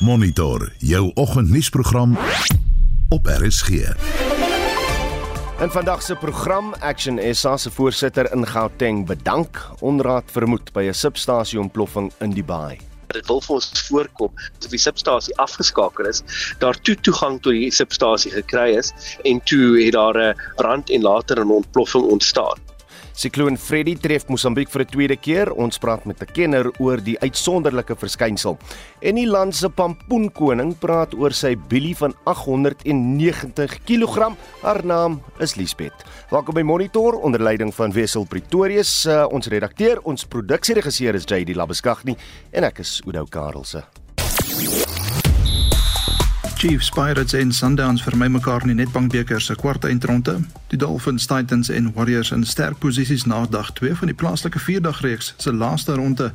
Monitor jou oggendnuusprogram op RSG. In vandag se program Action SA se voorsitter in Gauteng bedank onraad vermoed by 'n substasie ontploffing in die baai. Dit wil vir ons voorkom as die substasie afgeskakel is, daar toe toegang tot die substasie gekry is en toe het daar 'n brand en later 'n ontploffing ontstaan. Sikloon Freddy tref Mosambiek vir 'n tweede keer. Ons praat met 'n kenner oor die uitsonderlike verskynsel. En die land se pampoenkoning praat oor sy bilie van 890 kg. Haar naam is Liesbeth. Welkom by Monitor onder leiding van Wessel Pretorius, uh, ons redakteur, ons produksieregisseur is JD Labeskagni en ek is Oudo Karelse. Chiefs, Pirates en Sundowns vermy mekaar in die Nedbankbeker se kwart eindronde. Die Dolphins, Titans en Warriors in sterk posisies na dag 2 van die plaaslike vierdagreeks se laaste ronde.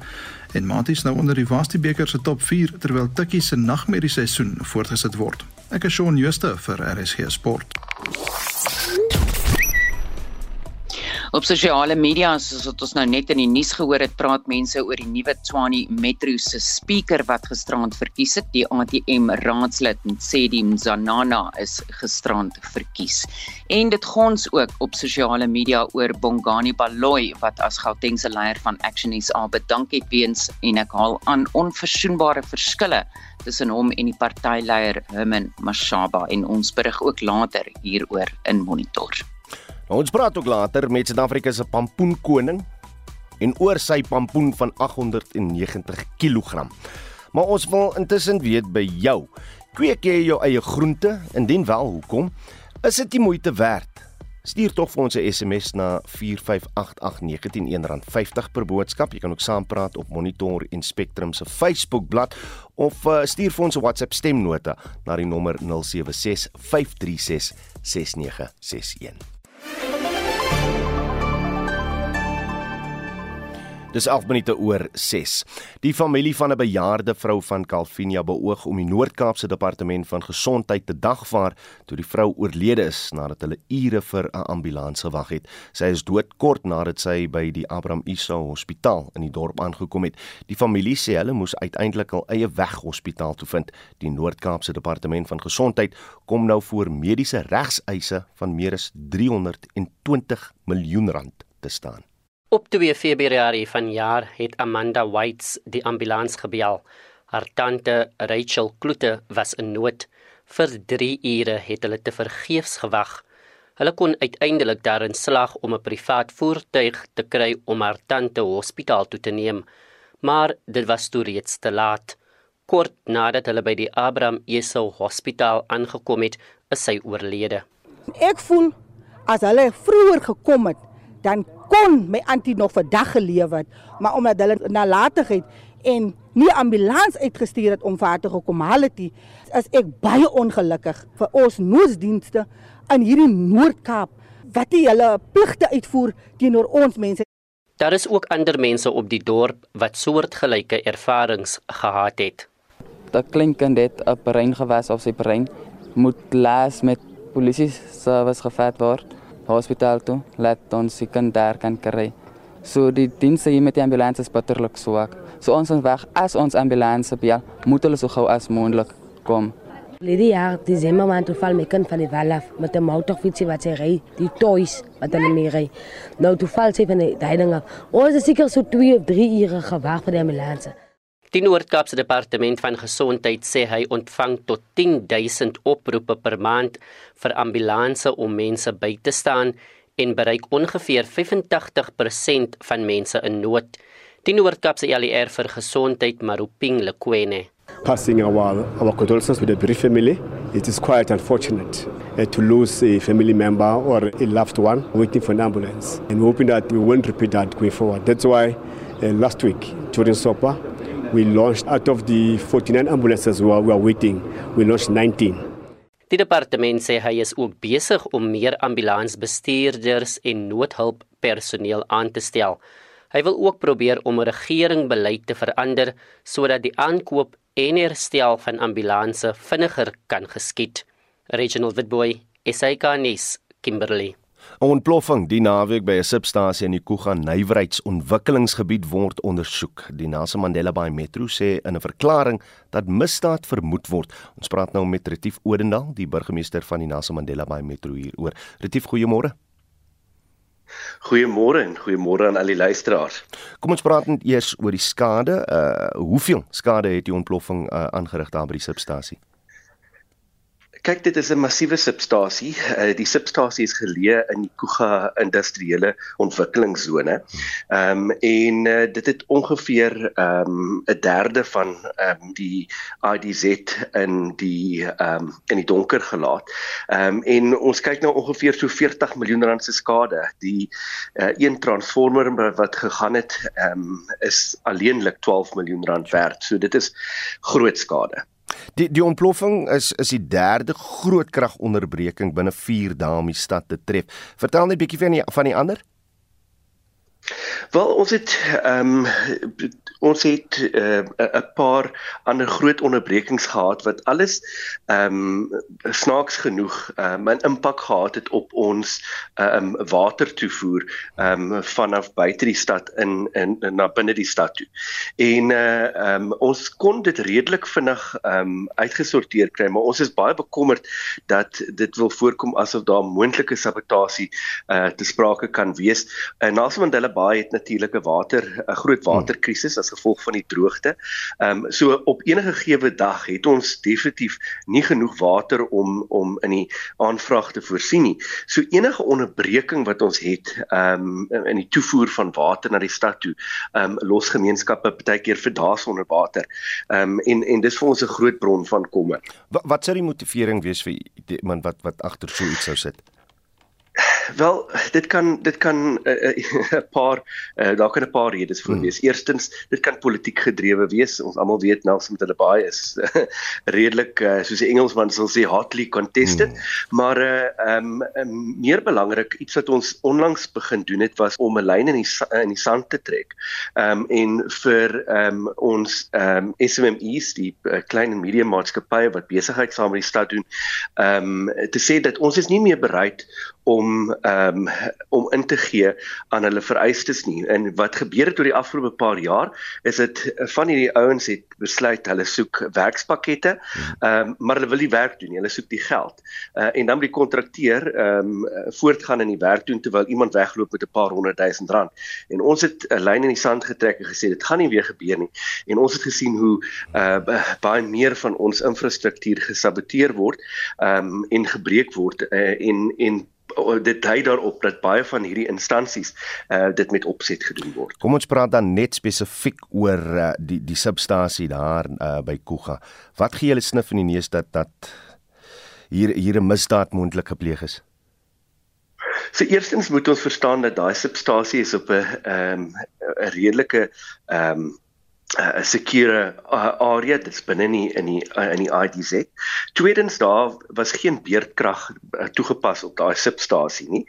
En Maties nou onder die Vastie beker se top 4 terwyl Tikkie se nagmerrie seisoen voortgesit word. Ek is Shaun Schuster vir RSG Sport. Op sosiale media soos wat ons nou net in die nuus gehoor het, praat mense oor die nuwe Tshwane Metro se speaker wat gisterand verkies het. Die ATM raadslid Ntsedi Mzanana is gisterand verkies. En dit gons ook op sosiale media oor Bongani Baloyi wat as Gauteng se leier van Action SA bedank het weens en ek haal aan onverzoenbare verskille tussen hom en die partyleier Herman Mashaba en ons berig ook later hieroor in Monitor. Nou, ons praat ook later met Suid-Afrika se pampoenkoning en oor sy pampoen van 890 kg. Maar ons wil intussen weet by jou, kweek jy jou eie groente? Indien wel, hoekom? Is dit die moeite werd? Stuur tog vir ons 'n SMS na 4588919 R50 per boodskap. Jy kan ook saampraat op Monitor en Spectrum se Facebookblad of uh, stuur vir ons 'n WhatsApp stemnota na die nommer 076 Dis 11 minute oor 6. Die familie van 'n bejaarde vrou van Calvinia beoog om die Noord-Kaapse Departement van Gesondheid te dagvaar toe die vrou oorlede is nadat hulle ure vir 'n ambulans gewag het. Sy is dood kort nadat sy by die Abraham Isa Hospitaal in die dorp aangekom het. Die familie sê hulle moes uiteindelik al eie weg hospitaal toe vind. Die Noord-Kaapse Departement van Gesondheid kom nou voor mediese regseise van meer as 320 miljoen rand te staan. Op 2 Februarie vanjaar het Amanda Whites die ambulans gebel. Haar tante Rachel Kloete was in nood. Vir 3 ure het hulle te vergeefs gewag. Hulle kon uiteindelik daarin slag om 'n privaat voertuig te kry om haar tante hospitaal toe te neem, maar dit was toe reeds te laat. Kort nadat hulle by die Abraham Esau Hospitaal aangekom het, is sy oorlede. Ek voel as hulle vroeër gekom het, dan kon my antie nog vir dag gelewe het, maar omdat hulle nalatigheid en nie ambulans uitgestuur het om vir haar te gekom haal het, is ek baie ongelukkig vir ons nooddienste in hierdie Noord-Kaap wat die hulle pligte uitvoer teenoor ons mense. Daar is ook ander mense op die dorp wat soortgelyke ervarings gehad het. 'n Klein kind het 'n brein gewas of sy brein moet laas met polisie service gevat word hospitaal toe, laat ons die daar kan kry. So die dienste hier met die ambulans is bitterlik swak. So ons is weg as ons ambulans bel, moet hulle so gou as moontlik kom. Lede jaar Desember maand toe val my kind van die wal af met 'n motorfietsie wat sy ry, die toys wat hulle mee ry. Nou toe val sy van die ding af. Ons is seker so 2 of 3 ure gewag vir die ambulans. Die Noord-Kaapse Departement van Gesondheid sê hy ontvang tot 10000 oproepe per maand vir ambulanse om mense by te staan en bereik ongeveer 85% van mense in nood. Die Noord-Kaapse ALR vir Gesondheid, Maruping Lekwene. Passing our, our condolences with the bereaved family. It is quite unfortunate uh, to lose a family member or a loved one waiting for an ambulance. And we're hoping that we won't repeat that going forward. That's why uh, last week during SOPA, we launched out of the 49 ambulances we are waiting, we launched 19. Die departement sê hy is ook besig om meer ambulansbestuurders en noodhulppersoneel aan te stel. Hy wil ook probeer om regeringbeleid te verander sodat die aankoop en herstel van ambulanses vinniger kan geskied. Regional Witboy, SAK-nuus, Kimberley. 'n Ontploffing die naweek by 'n substasie in die Kuga Nywerheidsontwikkelingsgebied word ondersoek. Die Nelson Mandela Bay Metro sê in 'n verklaring dat misdaad vermoed word. Ons praat nou met Retief Odendaal, die burgemeester van die Nelson Mandela Bay Metro hieroor. Retief, goeiemôre. Goeiemôre en goeiemôre aan al die luisteraars. Kom ons praat net eers oor die skade. Uh hoeveel skade het die ontploffing uh, aangerig daar by die substasie? Kyk, dit is 'n massiewe substasie. Uh, die substasie is geleë in die Kuga industriële ontwikkelingszone. Ehm um, en uh, dit het ongeveer ehm um, 'n derde van ehm um, die IDZ in die ehm um, in die donker gelaat. Ehm um, en ons kyk nou ongeveer so 40 miljoen rand se skade. Die uh, een transformer wat gegaan het, ehm um, is alleenlik 12 miljoen rand werd. So dit is groot skade. Die die ontploffing is is die derde groot kragonderbreking binne 4 dae om die stad te tref. Vertel net 'n bietjie van die van die ander. Wel ons het ehm um, ons het eh, 'n uh, paar ander groot onderbrekings gehad wat alles ehm um, snaaks genoeg ehm um, 'n impak gehad het op ons ehm um, watertoevoer ehm um, vanaf buite die stad in in na binne die stad toe. En eh uh, ehm um, ons kon dit redelik vinnig ehm um, uitgesorteer kry, maar ons is baie bekommerd dat dit wil voorkom asof daar moontlike sabotasie eh uh, te sprake kan wees. En uh, Nelson Mandela Bay het natuurlik 'n water 'n groot hmm. waterkrisis as gevolg van die droogte. Ehm um, so op enige gewe dag het ons definitief nie genoeg water om om in die aanvraag te voorsien nie. So enige onderbreking wat ons het ehm um, in die toevoer van water na die stad toe, ehm um, los gemeenskappe baie keer vir dae sonder water. Ehm um, en en dis vir ons 'n groot bron van kommer. Wat, wat sou die motivering wees vir iemand wat wat agter so iets sou sit? Wel, dit kan dit kan 'n uh, uh, paar uh, daar kan 'n paar redes voor hmm. wees. Hmm. Eerstens, dit kan politiek gedrewe wees. Ons almal weet Nelson Mandela is uh, redelik uh, soos die Engelsman sal sê hotly contested, hmm. maar ehm uh, um, meer belangrik iets wat ons onlangs begin doen het was om 'n lyn in die in die sand te trek. Ehm um, en vir ehm um, ons ehm um, SMMEs, die uh, klein en medium maatskappye wat besigheid saam met die stad doen, ehm um, te sê dat ons is nie meer bereid om ehm um, om in te gee aan hulle vereistes nie. En wat gebeur het oor die afgelope paar jaar is dit van hierdie ouens het besluit hulle soek werkspakkette, ehm um, maar hulle wil nie werk doen nie. Hulle soek die geld. Uh, en dan moet die kontrakteur ehm um, voortgaan in die werk doen terwyl iemand wegloop met 'n paar honderd duisend rand. En ons het 'n lyn in die sand getrek en gesê dit gaan nie weer gebeur nie. En ons het gesien hoe uh, baie meer van ons infrastruktuur gesaboteer word ehm um, en gebreek word uh, en en dit dui daarop dat baie van hierdie instansies uh dit met opset gedoen word. Kom ons praat dan net spesifiek oor uh, die die substasie daar uh by Kuga. Wat gee julle snif in die neus dat dat hier hier 'n misdaad moontlik gepleeg is? So eerstens moet ons verstaan dat daai substasie is op 'n ehm um, 'n redelike ehm um, 'n uh, sekure uh, area dit's binne nie in die uh, in die IDZ. Tweedens daar was geen beerdkrag uh, toegepas op daai substasie nie.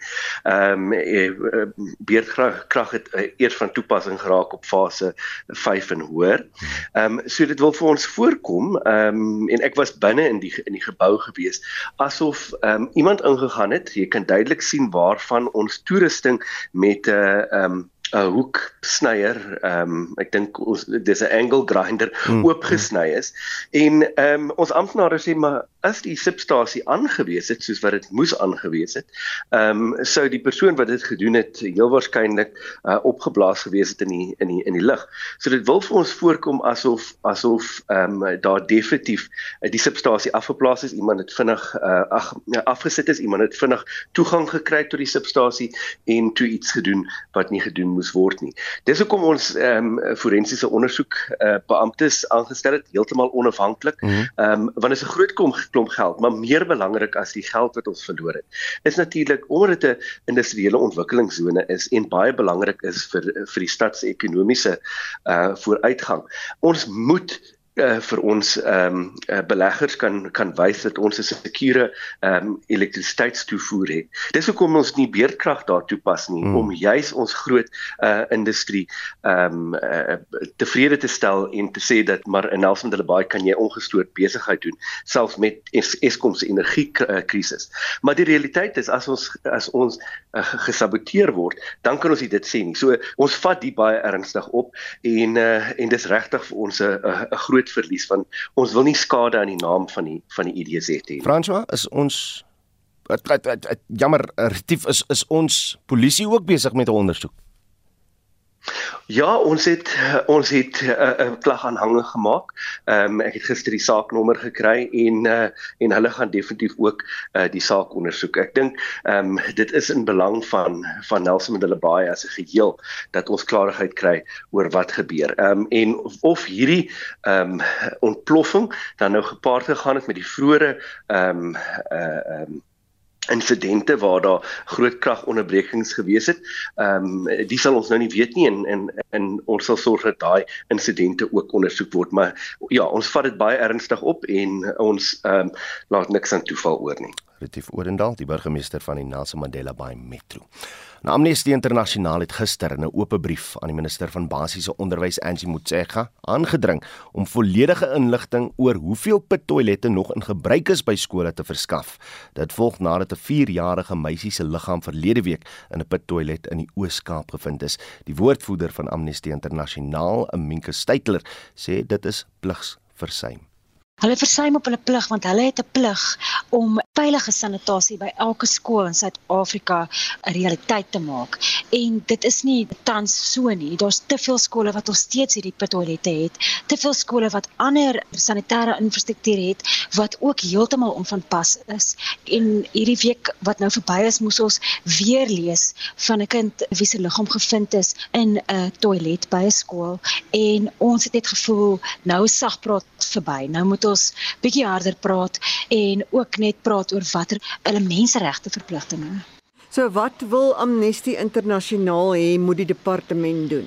Ehm um, uh, beerdkrag krag het uh, eers van toepassing geraak op fase 5 en hoër. Ehm um, so dit wil vir ons voorkom ehm um, en ek was binne in die in die gebou gewees asof ehm um, iemand ingegaan het. Jy kan duidelik sien waarvan ons toerusting met 'n uh, ehm um, 'n hoeksnyer, ehm um, ek dink ons dis 'n angle grinder mm. oopgesny is. En ehm um, ons amptenare sê maar as die substasie aangewees het soos wat dit moes aangewees het, ehm um, sou die persoon wat dit gedoen het heel waarskynlik uh, opgeblaas gewees het in die in die in die lug. So dit wil vir ons voorkom asof asof ehm um, daar definitief uh, die substasie afgeplaas is, iemand het vinnig uh, ag ja, afgesit is, iemand het vinnig toegang gekry tot die substasie en toe iets gedoen wat nie gedoen moes word nie. Dis hoekom ons ehm um, forensiese ondersoek uh, beamptes aangestel het, heeltemal onafhanklik. Mhm. Ehm mm um, want dit is 'n groot kom klomp geld, maar meer belangrik as die geld wat ons verloor het, is natuurlik omdat dit 'n industriële ontwikkelingszone is en baie belangrik is vir vir die stad se ekonomiese uh vooruitgang. Ons moet uh, vir ons ehm um, uh, beleggers kan kan wys dat ons 'n sekure ehm um, elektrisiteitstoevoer het. Dis hoekom ons nie beerdkrag daar toepas nie mm. om juis ons groot uh industrie ehm um, uh, tevrede te stel en te sê dat maar in Nelson hulle baie kan jy ongestoord besigheid doen selfs met Eskom se energiekrisis. Maar die realiteit is as ons as ons uh, gesaboteer word, dan kan ons dit sê nie. So ons vat dit baie ernstig op en uh en dis regtig vir ons 'n 'n groot verlies want ons wil nie skade aan die naam van die van die IDZ hê nie. François, is ons jammer, retief is is ons polisie ook besig met 'n ondersoek? Ja, ons het ons het eh, 'n uh, klag aanhange gemaak. Ehm um, ek het gister die saaknommer gekry en uh, en hulle gaan definitief ook uh, die saak ondersoek. Ek dink ehm um, dit is in belang van van Nelson Mandela Bay as 'n geheel dat ons klarigheid kry oor wat gebeur. Ehm um, en of, of hierdie ehm um, ontploffing dan nou gepaard gegaan het met die vroeë ehm um, uh ehm um, insidente waar daar groot kragonderbrekings gewees het. Ehm um, dis sal ons nou nie weet nie en en en ons sal sorg dat daai insidente ook ondersoek word, maar ja, ons vat dit baie ernstig op en ons ehm um, laat niks aan toeval oor nie. Retief Orendal, die burgemeester van die Nelson Mandela Bay Metro. Nou Amnesty Internasionaal het gister in 'n oop brief aan die minister van basiese onderwys Angie Motshega aangedring om volledige inligting oor hoeveel pittoilette nog in gebruik is by skole te verskaf. Dit volg nadat 'n 4-jarige meisie se liggaam verlede week in 'n pittoilet in die Oos-Kaap gevind is. Die woordvoerder van Amnesty Internasionaal, Aminke Steytler, sê dit is pligs versuim. Hulle versuim op hulle plig want hulle het 'n plig om veilige sanitasie by elke skool in Suid-Afrika 'n realiteit te maak. En dit is nie tans so nie. Daar's te veel skole wat nog steeds hierdie pittoilette het, te veel skole wat ander sanitêre infrastruktuur het wat ook heeltemal onvanpas is. En hierdie week wat nou verby is, moes ons weer lees van 'n kind wie se liggaam gevind is in 'n toilet by 'n skool en ons het net gevoel nou is sagpraat verby. Nou moet ons bietjie harder praat en ook net praat oor watter hulle menseregte verpligtinge. So wat wil Amnesty Internasionaal hê moet die departement doen?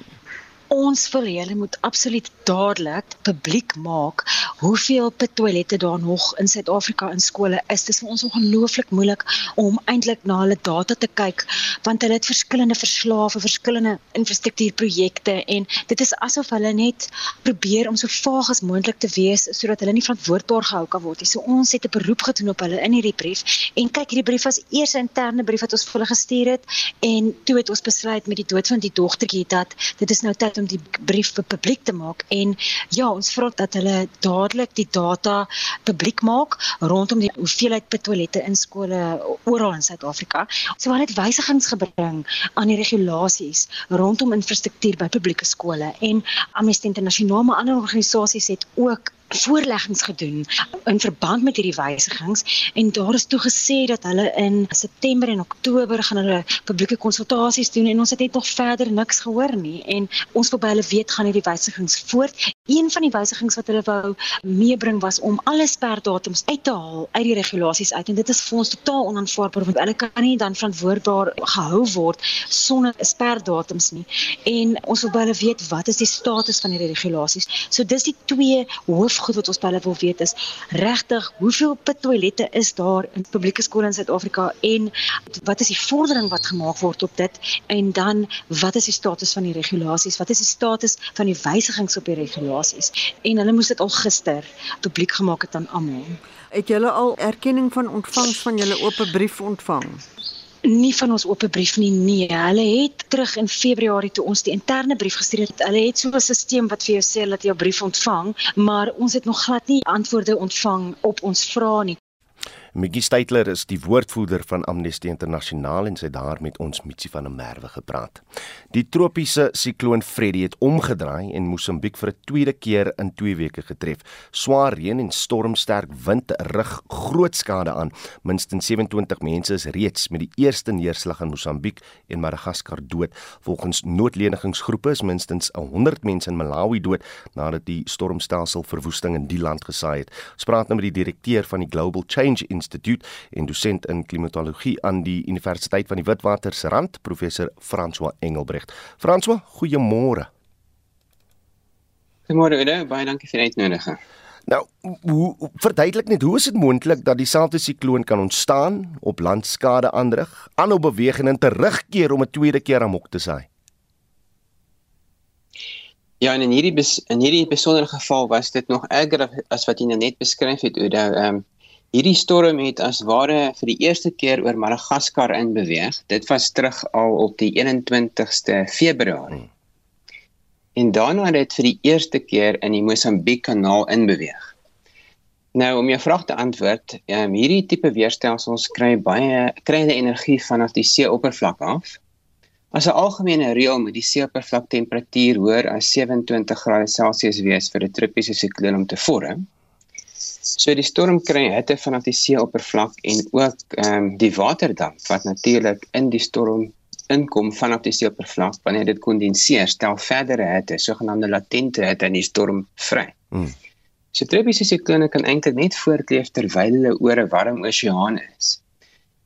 Ons wil hê hulle moet absoluut dadelik publiek maak hoeveel toilette daar nog in Suid-Afrika in skole is. Dit is vir ons ongelooflik moeilik om eintlik na hulle data te kyk want hulle het verskillende verslae vir verskillende infrastruktuurprojekte en dit is asof hulle net probeer om so vaag as moontlik te wees sodat hulle nie verantwoordbaar gehou kan word nie. So ons het 'n beroep gedoen op hulle in hierdie brief en kyk hierdie brief was eers 'n interne brief wat ons vir hulle gestuur het en toe het ons besluit met die dood van die dogtertjie dat dit is nou tyd om die brief publiek te maak en ja, ons vra dat hulle dadelik die data publiek maak rondom die hoeveelheid toilette in skole oral in Suid-Afrika. So hulle het wysigings gebring aan die regulasies rondom infrastruktuur by publieke skole en Amnesty Internasionaal maar ander organisasies het ook voorleggings gedoen in verband met hierdie wysigings en daar is toe gesê dat hulle in September en Oktober gaan hulle publieke konsultasies doen en ons het net nog verder niks gehoor nie en ons wil by hulle weet gaan hierdie wysigings voort. Een van die wysigings wat hulle wou meebring was om alle sperdatums uit te haal uit die regulasies uit en dit is vir ons totaal onaanvaarbaar want hulle kan nie dan verantwoordbaar gehou word sonder sperdatums nie. En ons wil hulle weet wat is die status van hierdie regulasies. So dis die twee hoof goed wat ons by hulle wil weet is regtig hoeveel pittoilette is daar in publieke skole in Suid-Afrika en wat is die vordering wat gemaak word op dit en dan wat is die status van die regulasies wat is die status van die wysigings op die regulasies en hulle moes dit al gister publiek gemaak het aan almal. Het julle al erkenning van ontvangs van julle oop brief ontvang? Nie van ons oop brief nie nee. Hulle het terug in Februarie toe ons die interne brief gestuur het. Hulle het so 'n stelsel wat vir jou sê dat jy jou brief ontvang maar ons het nog glad nie antwoorde ontvang op ons vrae nie Miggy Steytler is die woordvoerder van Amnesty Internasionaal en sy het daar met ons Mitsi van der Merwe gepraat. Die tropiese sikloon Freddy het omgedraai en Mosambiek vir 'n tweede keer in 2 weke getref. Swaar reën en stormsterk wind rig groot skade aan. Minstens 27 mense is reeds met die eerste neerslag in Mosambiek en Madagaskar dood. Volgens noodlenigingsgroepe is minstens 100 mense in Malawi dood nadat die stormstelsel verwoesting in die land gesaai het. Ons praat nou met die direkteur van die Global Change Instituut en dosent in klimatologie aan die Universiteit van die Witwatersrand, professor François Engelbrecht. François, goeiemôre. Goeiemôre Oude, baie dankie vir die uitnodiging. Nou, hoe verduidelik net hoe is dit moontlik dat dieselfde sikloon kan ontstaan, op landskade aanrig, aanhou beweeg en terugkeer om 'n tweede keer amok te saai? Ja, en in hierdie in hierdie besondere geval was dit nog erger as wat jy nou net beskryf het, Oude. Ehm um, hierdie storm het as ware vir die eerste keer oor Madagaskar in beweeg. Dit was terug al op die 21ste Februarie. Hmm en daarna het dit vir die eerste keer in die Mosambiek kanaal inbeweeg. Nou om jou vraag te antwoord, um, hierdie tipe weerstelsels kry baie kry hulle energie vanaf die seeoppervlak af. As 'n algemene reël moet die seeoppervlaktemperatuur hoër as 27°C wees vir 'n tropiese sikloon om te vorm. So die storm kry hitte vanaf die seeoppervlak en ook ehm um, die waterdamp wat natuurlik in die storm inkom vanaf die seeoppervlak wanneer dit kondenseer, stel verdere hitte, sogenaamde latente hitte in die storm vry. Hmm. So tropiese siklone kan eintlik net voortleef terwyl hulle oor 'n warm oseaan is.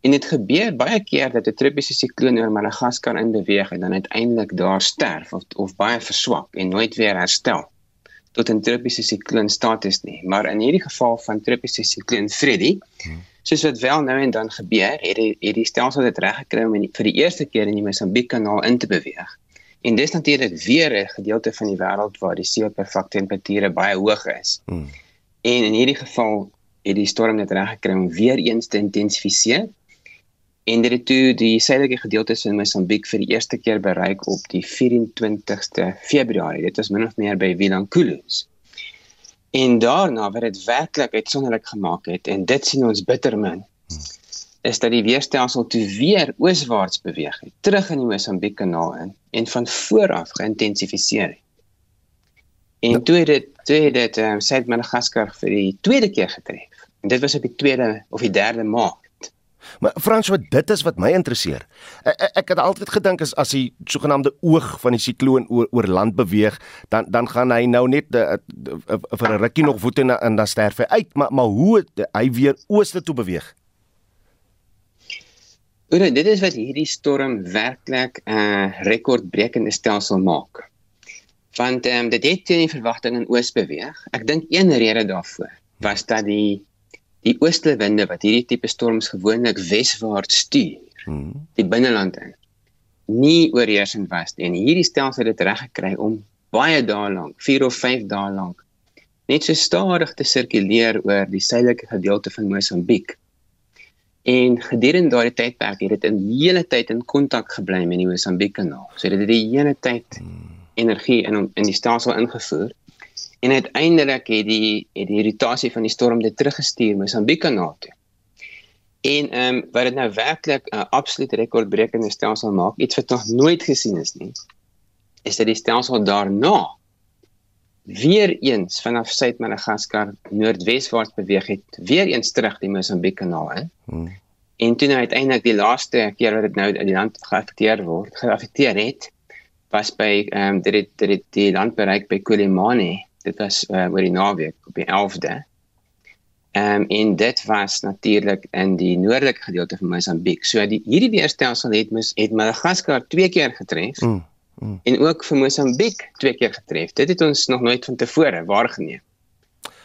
En dit gebeur baie keer dat 'n tropiese sikloon oor Madagaskar in beweeg en dan uiteindelik daar sterf of of baie verswak en nooit weer herstel tot 'n tropiese sikloon status nie. Maar in hierdie geval van tropiese sikloon Freddy, hmm soos wat wel nou en dan gebeur, het die, het die stelsel dit reg gekry om in die, vir die eerste keer in die Mosambiek kanaal in te beweeg. En dis natuurlik weer 'n gedeelte van die wêreld waar die seeoppervlak temperature baie hoog is. Hmm. En in hierdie geval het die storm dit reg gekry om weer eens te intensifiseer. En dit het toe die suidelike gedeeltes van Mosambiek vir die eerste keer bereik op die 24ste Februarie. Dit was min of meer by Vilankulos. En daarna wat dit werklik uitsonderlik gemaak het en dit sien ons bitter min is dat die weerstelsel toe weer ooswaarts beweeg het terug in die Mosambiek kanaal in en van voor af geïntensifiseer. En toe het dit toe het dit um, Suid-Madagaskar vir die tweede keer getref. En dit was op die 2de of die 3de Maart. Maar Frans, wat dit is wat my interesseer. Ek, ek het altyd gedink as as die sogenaamde oog van die sikloon oor, oor land beweeg, dan dan gaan hy nou net de, de, de, vir 'n rukkie nog voete en, en dan sterf hy uit, maar maar hoe het hy weer ooste toe beweeg? Oor dit is wat hierdie storm werklik 'n uh, rekordbrekende stelsel maak. Want ehm um, dit het teen die verwagting in oos beweeg. Ek dink een rede daarvoor was dat die die oostelike winde wat hierdie tipe storms gewoonlik weswaarts stuur hmm. die binneland in nie oorheersend was nie en hierdie stelsel het dit reg gekry om baie dae lank 4 of 5 dae lank net so stadig te sirkuleer oor die suidelike gedeelte van Mosambiek en gedurende daardie tydperk het dit in hele tyd in kontak gebly met die Mosambiek kanaal so dit het die hele tyd hmm. energie in in die stelsel ingevoer en uiteindelik het die het die irritasie van die storm dit teruggestuur Mosambiek kanaal toe. En ehm um, wat dit nou werklik 'n uh, absolute rekordbrekende stelsel maak, iets wat nog nooit gesien is nie, is dat die stelsel daarna weer eens vanaf Suid-Madagaskar noordweswaarts beweeg het, weer eens terug die Mosambiek kanaal in. Hmm. En toe nou uiteindelik die laaste keer wat dit nou in die land geaffekteer word, geaffekteer het, was by ehm um, dit het, dit het die land bereik by Kulimane dit was uh, oor die naweek op die 11de. Ehm um, en dit was natuurlik in die noordelike gedeelte van Mosambiek. So die hierdie weerstelsel het mis het Madagaskar twee keer getref. Mm, mm. En ook vir Mosambiek twee keer getref. Dit het ons nog nooit van tevore waargeneem.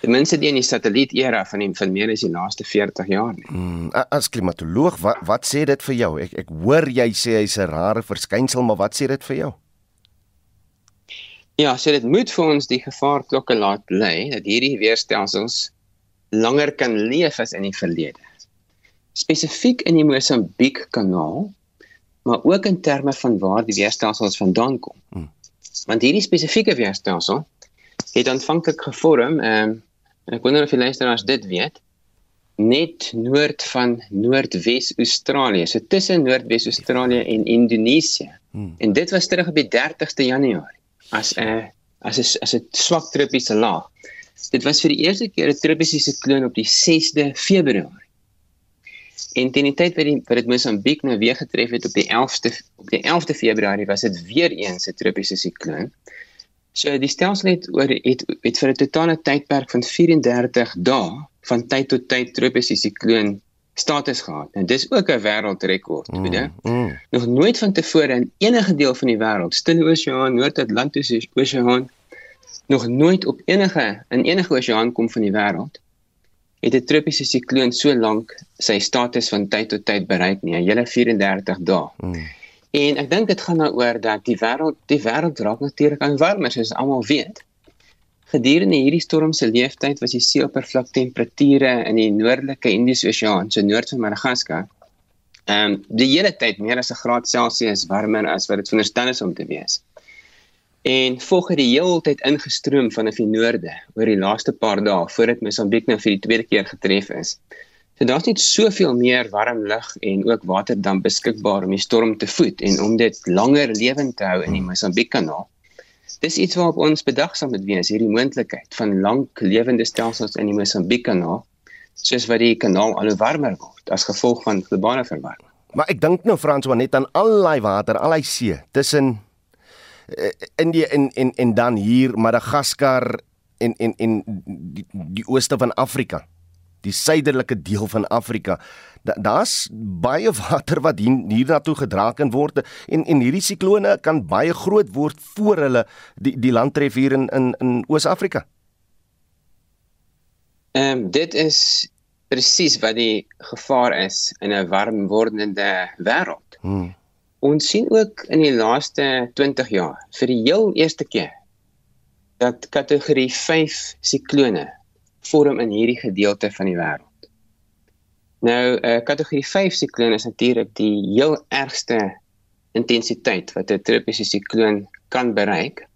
Ten minste die in die satelliet era van die van meer as die laaste 40 jaar nie. Mm, as klimatoloog, wat wat sê dit vir jou? Ek ek hoor jy sê hy's 'n rare verskynsel, maar wat sê dit vir jou? Ja, so dit moet vir ons die gevaarklokke laat lê dat hierdie weerstelsels langer kan leef as in die verlede. Spesifiek in die Mosambiek kanaal, maar ook in terme van waar die weerstelsels vandaan kom. Hmm. Want hierdie spesifieke weerstelsel het aanvanklik gevorm, ehm um, en ek wonder of die luisteraars dit weet, net noord van Noordwes Australië, so tussen Noordwes Australië en Indonesië. Hmm. En dit was terug op die 30ste Januarie as 'n as 'n as 'n swak tropiese laag. Dit was vir die eerste keer 'n tropiese sikloon op die 6de Februarie. En teen die tyd wat dit wat dit Mosambiek nou weer getref het op die 11ste op die 11de Februarie was dit weer eens 'n tropiese sikloon. So die stelsel het oor het, het vir 'n totale tydperk van 34 dae van tyd tot tyd tropiese sikloon status gehad. En dis ook 'n wêreldrekord, mm, weet jy? Mm. Nog nooit van tevore in enige deel van die wêreld, Stille Oseaan, Noord-Atlantiese Oseaan, nog nooit op enige in enige oseaan kom van die wêreld het 'n tropiese sikloon so lank sy status van tyd tot tyd bereik nie, 'n hele 34 dae. Hmm. En ek dink dit gaan daaroor dat die wêreld die wêreld raak natuurlik aan warmer soos almal weet. Gedurende hierdie storm se leeftyd was die seeoppervlak temperature in die noordelike Indiese Oseaan, so noord van Madagaskar, ehm um, die hele tyd meer as 'n graad Celsius warmer as wat dit veronderstel is om te wees. En volg het die heeltyd ingestroom vanaf die noorde oor die laaste paar dae voordat Mosambiek nou vir die tweede keer getref is. So daar's net soveel meer warm lug en ook waterdamp beskikbaar om die storm te voed en om dit langer lewend te hou in die Mosambiek kanaal. Dis iets waarop ons bedagsaam moet wees, hierdie moontlikheid van lank lewende stelsels in die Mosambiek kanaal, soos wat die kanaal al warmer word as gevolg van globale verwarming. Maar ek dink nou Frans, want net aan al daai water, al daai see tussen uh, Indië en en en dan hier Madagaskar en en en die, die ooste van Afrika die suiderlike deel van Afrika. Daar's baie water wat hier hiernatoe gedra kan word en en hierdie siklone kan baie groot word voor hulle die die land tref hier in in in Oos-Afrika. Ehm um, dit is presies wat die gevaar is in 'n warm wordende wêreld. Hmm. Ons sien ook in die laaste 20 jaar vir die heel eerste keer dat kategorie 5 siklone vorm in hierdie gedeelte van die wêreld. Nou, uh, kategorie 5 sikloon is natuurlik die heel ergste intensiteit wat 'n tropiese sikloon kan bereik.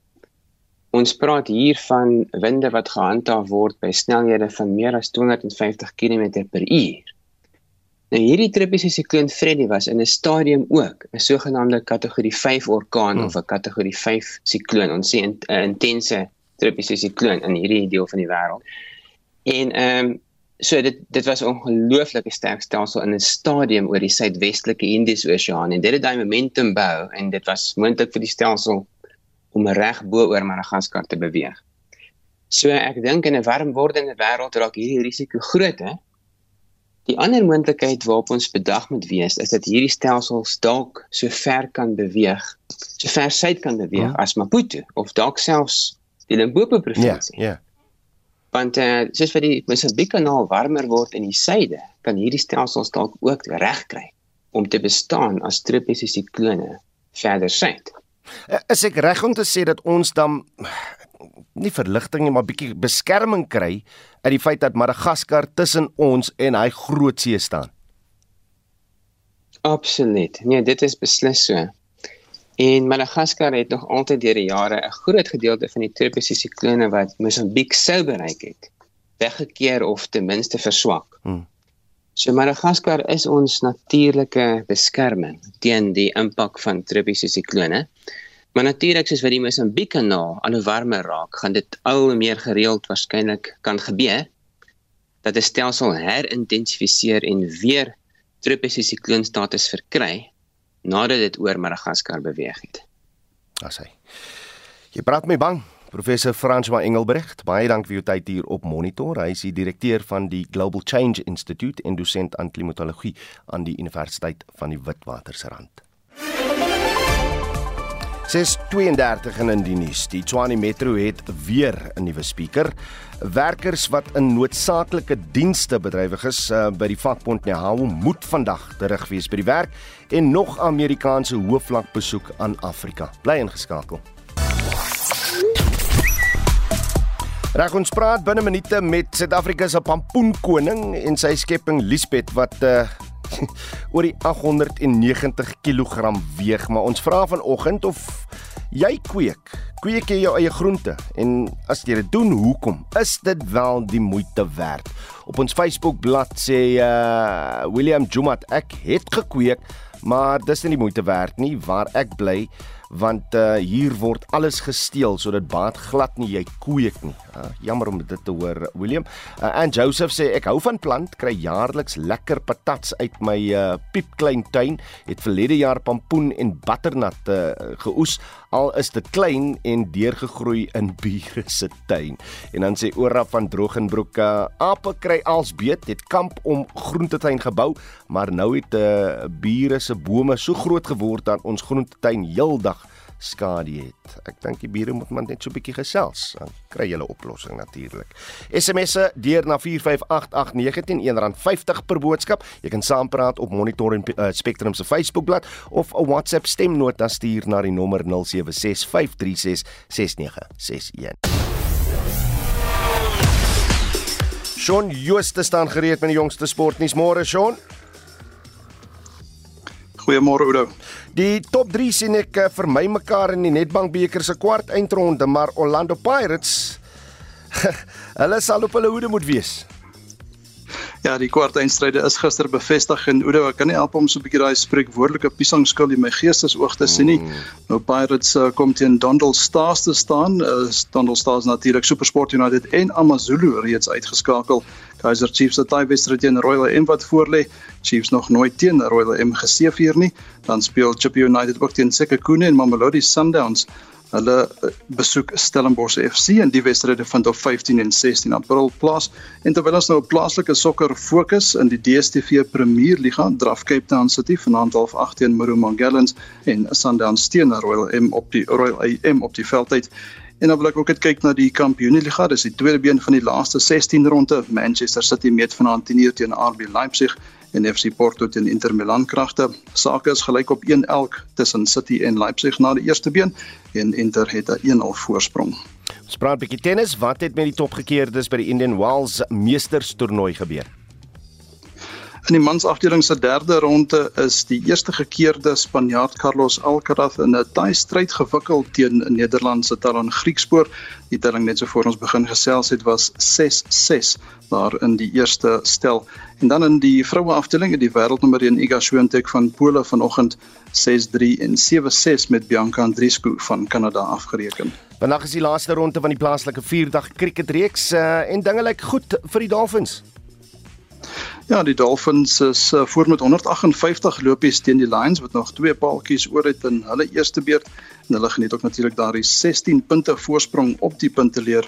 Ons praat hier van winde wat gehandhaaf word by snelhede van meer as 250 km/h. Nou hierdie tropiese sikloon Freddy was in 'n stadium ook 'n sogenaamde kategorie 5 orkaan hmm. of 'n kategorie 5 sikloon. Ons sien 'n intense tropiese sikloon in hierdie deel van die wêreld. En ehm um, so dit dit was 'n ongelooflike sterk stelsel in 'n stadium oor die suidwestelike Indiese Oseaan en dit het daai momentum bou en dit was moontlik vir die stelsel om reg bo oor Madagaskar te beweeg. So ek dink in 'n warm wordende wêreld raak hierdie risiko groot hè. Die ander moontlikheid waarop ons bedag moet wees is dat hierdie stelsels dalk so ver kan beweeg, so ver suid kan beweeg hmm. as Maputo of dalk selfs die Limpopo provinsie. Ja, ja want eh uh, soos vir die Mosambiek kanaal warmer word in die suide, kan hierdie stelsels dalk ook reg kry om te bestaan as tropiese siklone verder suid. Eh, is ek reg om te sê dat ons dan nie verligting nie, maar bietjie beskerming kry uit die feit dat Madagaskar tussen ons en hy groot see staan? Absoluut. Nee, dit is beslis so. En Madagaskar het nog altyd deur die jare 'n groot gedeelte van die tropiese siklone wat Mosambiek sou bereik het, weggekeer of ten minste verswak. Hmm. So Madagaskar is ons natuurlike beskerming teen die impak van tropiese siklone. Maar natuurlik soos wat die Mosambiek kanaal al hoe warmer raak, gaan dit al hoe meer gereeld waarskynlik kan gebeur dat 'n stelsel herintensifieer en weer tropiese sikloonstatus verkry nadat dit oor Madagaskar beweeg het. As hy. Jy praat my bang. Professor François Engelbrecht, baie dankie vir jou tyd hier op Monitor. Hy is die direkteur van die Global Change Institute en dosent aan klimatologie aan die Universiteit van die Witwatersrand. 632 in die nuus. Die Tshwane Metro het weer 'n nuwe spreker. Werkers wat in noodsaaklike dienste bedrywig is uh, by die vakbond Nehawu moet vandag terug wees by die werk en nog Amerikaanse hoofvlak besoek aan Afrika. Bly ingeskakel. Reg ons praat binne minute met Suid-Afrika se pampoenkoning en sy skepping Liesbeth wat uh, oor die 890 kg weeg, maar ons vra vanoggend of jy kweek. Kweek jy jou eie groente en as jy dit doen, hoekom? Is dit wel die moeite werd? Op ons Facebook bladsy sê uh William Jumat ek het gekweek, maar dis nie die moeite werd nie waar ek bly want uh, hier word alles gesteel sodat baat glad nie jy kweek nie. Uh, jammer om dit te hoor William. Uh, en Joseph sê ek hou van plant, kry jaarliks lekker patats uit my uh, piepklein tuin. Het verlede jaar pampoen en butternut uh, geoes al is dit klein en deurgegroei in bure se tuin. En dan sê Ora van Drogenbroek, uh, ape kry als beet, het kamp om groentetuin gebou, maar nou het uh, bure se bome so groot geword dat ons groentetuin heeldag skadu het. Ek dink die bure moet maar net so 'n bietjie gesels. Dan kry jy 'n oplossing natuurlik. SMS'e deur na 45889 R1.50 per boodskap. Jy kan saampraat op Monitor en uh, Spectrum se Facebookblad of 'n WhatsApp stemnota stuur na die nommer 0765366961. Shaun Jooste staan gereed met die jongste sportnuus môre Shaun. Goeiemôre Oudo. Die top 3 sien ek uh, vermy mekaar in die Nedbank beker se kwart eindronde, maar Orlando Pirates hulle sal op hulle hoede moet wees. Ja, die kwart eindstryde is gister bevestig en Oudo, ek kan nie help om so 'n bietjie daai spreekwoordelike piesangskil in my geestesoog te sien nie. Mm. Nou Pirates uh, kom teen Dondel Stars te staan. Uh, Dondel Stars natuurlik SuperSport United en AmaZulu reeds uitgeskakel. Kaizer Chiefs het daai wedstryd teen Royal M wat voorlê. Chiefs nog nooit teen Royal M geseëvier nie. Dan speel Chippa United ook teen Sekhukhune en Mamelodi Sundowns. Hulle eh, besoek Stellenbosch FC en die wedstryde vind op 15 en 16 April plaas. En terwyl ons nou op plaaslike sokker fokus in die DStv Premier Liga, draf Cape Town City vanaand half 8 teen Maruma Gallants en Sundowns teen Royal M op die Royal AM op die veldtyd. En dan wil ek ook net kyk na die Kampioenliga, dis die tweede been van die laaste 16 ronde. Manchester City meet vanaand 10:00 teen RB Leipzig en FC Porto teen Inter Milan kragte. Sake is gelyk op 1 elk tussen City en Leipzig na die eerste been en Inter het 'n 1-0 voorsprong. Ons praat 'n bietjie tennis. Wat het met die topgekeerdes by die Indian Wells Meesters toernooi gebeur? In die mansafdeling se derde ronde is die eerste gekeerde Spanjaard Carlos Alcaraz in 'n taai stryd gewikkel teen 'n Nederlandse Taran Griekspoor. Die telling net so voor ons begin gesels het was 6-6 daar in die eerste stel. En dan in die vroue afdeling het die wêreldnommer 1 Iga Swiatek van Pole vanoggend 6-3 en 7-6 met Bianca Andreescu van Kanada afgereken. Vandag is die laaste ronde van die plaaslike 4-dag cricketreeks uh, en dinge lyk goed vir die Dolphins. Ja, die Dolphins is uh, voor met 158 lopies teen die Lions wat nog twee paaltjies oor het in hulle eerste beurt en hulle geniet ook natuurlik daardie 16 punte voorsprong op die punteleer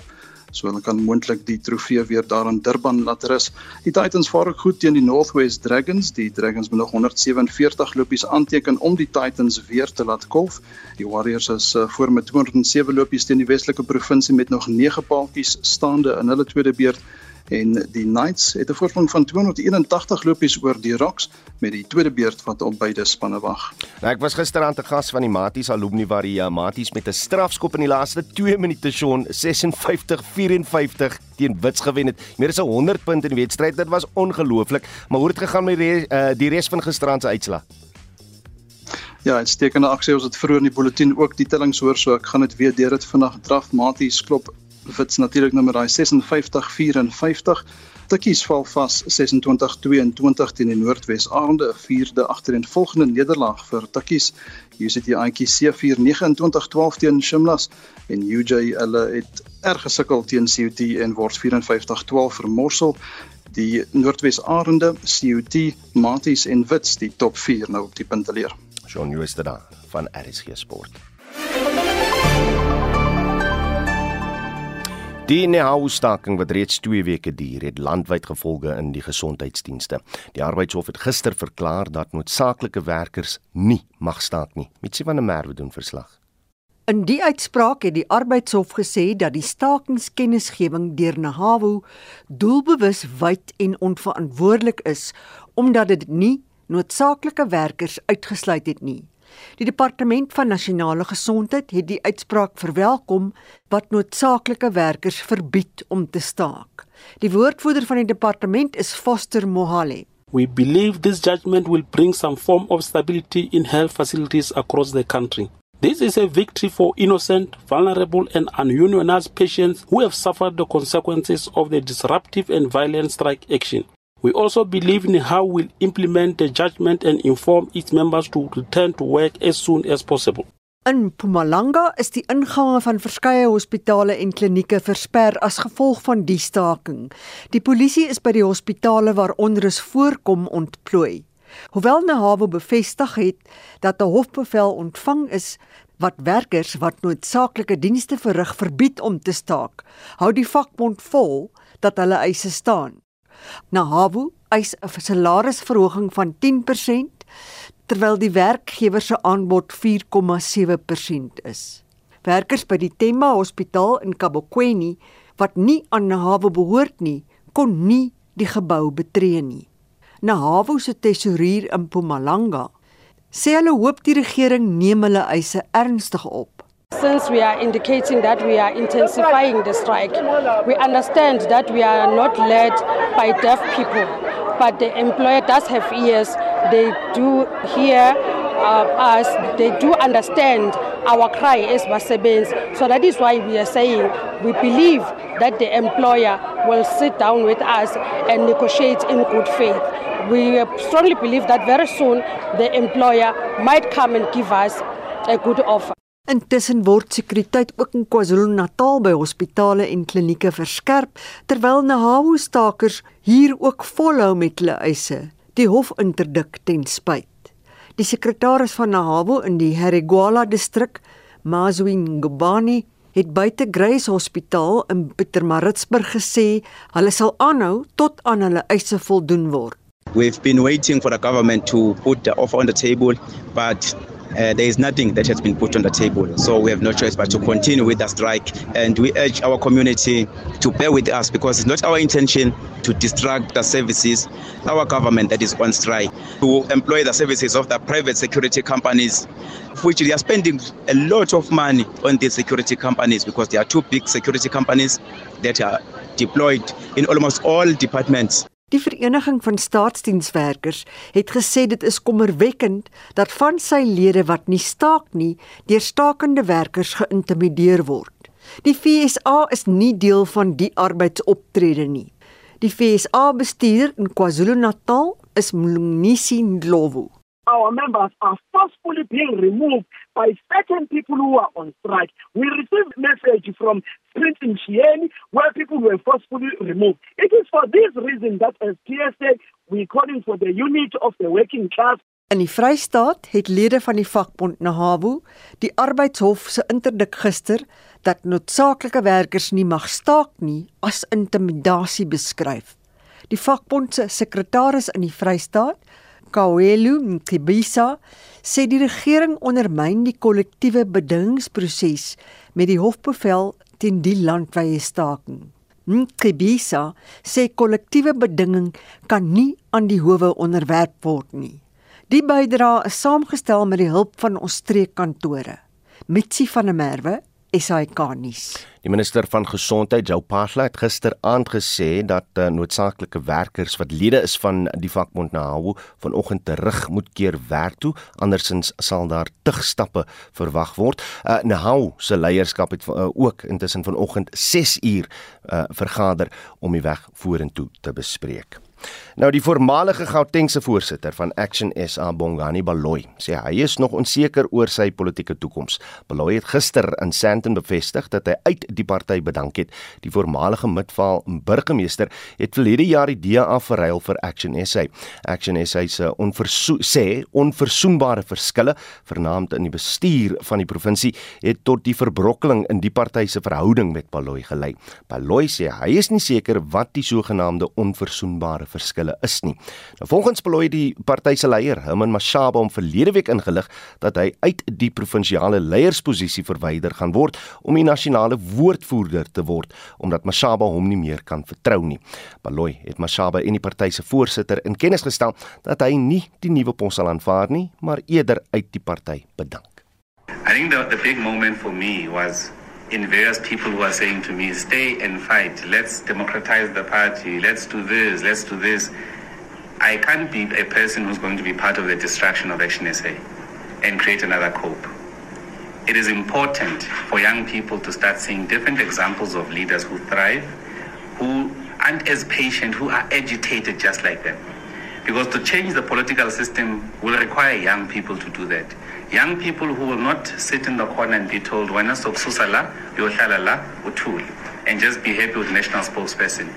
so hulle kan moontlik die trofee weer daar in Durban laat rus. Die Titans vaar ook goed teen die Northwest Dragons. Die Dragons moet nog 147 lopies aanteken om die Titans weer te laat kolf. Die Warriors is uh, voor met 207 lopies teen die Weselike provinsie met nog 9 paaltjies staande in hulle tweede beurt en die Knights het 'n voorsprong van 281 lopies oor die Rocks met die tweede beurt wat op beide spanne wag. Nou ek was gisterand te gas van die Maties alumni waar die uh, Maties met 'n strafskop in die laaste 2 minute son 56-54 teen Wits gewen het. Meer as 100 punte in die wedstryd. Dit was ongelooflik. Maar hoe het gegaan met die, uh, die res van gisterand se uitslag? Ja, uitstekende aksie. Ons het vroeër in die bulletin ook die tellings hoor, so ek gaan dit weer deur dit vandag draf. Maties klop wits natuurlik nommer daai 5654. Tikkies val vas 2622 teen die Noordwes Aande, 'n vierde agtereenvolgende nederlaag vir Tikkies. Hier sit die Aantjie C42912 teen Shimlas en UJ hulle het erg gesukkel teen CUT en word 5412 vermorsel. Die Noordwes Aande, CUT, Maties en Wits die top 4 nou op die punteleer. Shaun Jooste van RSG Sport. Die NHO-staking wat reeds 2 weke duur, het landwyd gevolge in die gesondheidsdienste. Die arbeidshof het gister verklaar dat noodsaaklike werkers nie mag staak nie. Mitsi van der Merwe doen verslag. In die uitspraak het die arbeidshof gesê dat die stakingskennisgewing deur NHO doelbewus wyd en onverantwoordelik is omdat dit nie noodsaaklike werkers uitgesluit het nie. Die departement van nasionale gesondheid het die uitspraak verwelkom wat noodsaaklike werkers verbied om te staak. Die woordvoerder van die departement is Foster Mohale. We believe this judgment will bring some form of stability in health facilities across the country. This is a victory for innocent, vulnerable, and ununionized patients who have suffered the consequences of the disruptive and violent strike action. We also believe in how we'll implement the judgment and inform its members to return to work as soon as possible. In Mpumalanga is die ingange van verskeie hospitale en klinieke versper as gevolg van die staking. Die polisie is by die hospitale waar onrus voorkom ontplooi. Hoewel Nahabo bevestig het dat 'n hofbevel ontvang is wat werkers wat noodsaaklike dienste verrig verbied om te staak, hou die vakbond vol dat hulle eise staan. Nahawu eis 'n salarisverhoging van 10% terwyl die werkgewer se aanbod 4,7% is. Werkers by die Temba Hospitaal in Kabokweni wat nie aan Nahabo behoort nie, kon nie die gebou betree nie. Nahabo se tesourier in Mpumalanga sê hulle hoop die regering neem hulle eise ernstig op. Since we are indicating that we are intensifying the strike, we understand that we are not led by deaf people, but the employer does have ears. They do hear uh, us, they do understand our cry as Basebens. So that is why we are saying we believe that the employer will sit down with us and negotiate in good faith. We strongly believe that very soon the employer might come and give us a good offer. Intussen word sekuriteit ook in KwaZulu-Natal by hospitale en klinieke verskerp terwyl Nahawu-stakers hier ook volhou met hulle eise. Die hof interdik ten spyt. Die sekretaris van Nahawu in die Herigwala distrik, Mazwin Ngubani, het buite Grace Hospitaal in Pietermaritzburg gesê hulle sal aanhou tot aan hulle eise voldoen word. We've been waiting for the government to put the offer on the table, but uh, there is nothing that has been put on the table. So we have no choice but to continue with the strike. And we urge our community to bear with us because it's not our intention to distract the services, our government that is on strike, to employ the services of the private security companies, which they are spending a lot of money on these security companies because there are two big security companies that are deployed in almost all departments. Die vereniging van staatsdienswerkers het gesê dit is kommerwekkend dat van sy lede wat nie staak nie, deur stakende werkers geïntimideer word. Die FSA is nie deel van die arbeidsoptrede nie. Die FSA bestuur in KwaZulu-Natal is Mlungisi Ndlovu. Our members are forcefully being removed by certain people who are on strike. We received message from Prince Mshieni where people were forcefully removed. It is for this reason that as PSA we calling for the unit of the working class In die Vrystaat het lede van die vakbond Nahawu die arbeidshof se interdik gister dat noodsaaklike werkers nie mag staak nie as intimidasie beskryf. Die vakbond se sekretaris in die Vrystaat, Kawelu Mkibisa, sê die regering ondermyn die kollektiewe bedingingsproses met die hofbevel teen die landwyse staking. Mkibisa sê kollektiewe bedinging kan nie aan die howe onderwerp word nie. Die bydra is saamgestel met die hulp van ons streekkantore. Mitsi van der Merwe, SAK nuus. Die minister van gesondheid, Jou Pasla, het gisteraand gesê dat uh, noodsaaklike werkers wat lede is van die vakbond NAHU vanoggend terug moet keer werk toe, andersins sal daar tig stappe verwag word. Uh, NAHU se leierskap het uh, ook intussen vanoggend 6 uur uh, vergader om die weg vorentoe te bespreek. Nou die voormalige Gautengse voorsitter van Action SA Bongani Baloyi sê hy is nog onseker oor sy politieke toekoms. Baloyi het gister in Sandton bevestig dat hy uit die party bedank het. Die voormalige Midvaal burgemeester het verlede jaar die DA verruil vir Action SA. Action SA se onverso sê onverzoenbare verskille vernaamd in die bestuur van die provinsie het tot die verbrokkeling in die party se verhouding met Baloyi gelei. Baloyi sê hy is nie seker wat die sogenaamde onverzoenbare verskille is nie. Nou volgens belooi die party se leier, Herman Mashaba, om verlede week ingelig dat hy uit die provinsiale leiersposisie verwyder gaan word om die nasionale woordvoerder te word omdat Mashaba hom nie meer kan vertrou nie. Belooi het Mashaba en die party se voorsitter in kennis gestel dat hy nie die nuwe pos sal aanvaar nie, maar eerder uit die party bedank. I think the, the big moment for me was in various people who are saying to me, stay and fight, let's democratize the party, let's do this, let's do this. I can't be a person who's going to be part of the distraction of Action SA and create another cope. It is important for young people to start seeing different examples of leaders who thrive, who aren't as patient, who are agitated just like them. Because to change the political system will require young people to do that. Young people who will not sit in the corner and be told, wena sokususa la, uyohlala la, uthule, and just be happy with national spokesperson.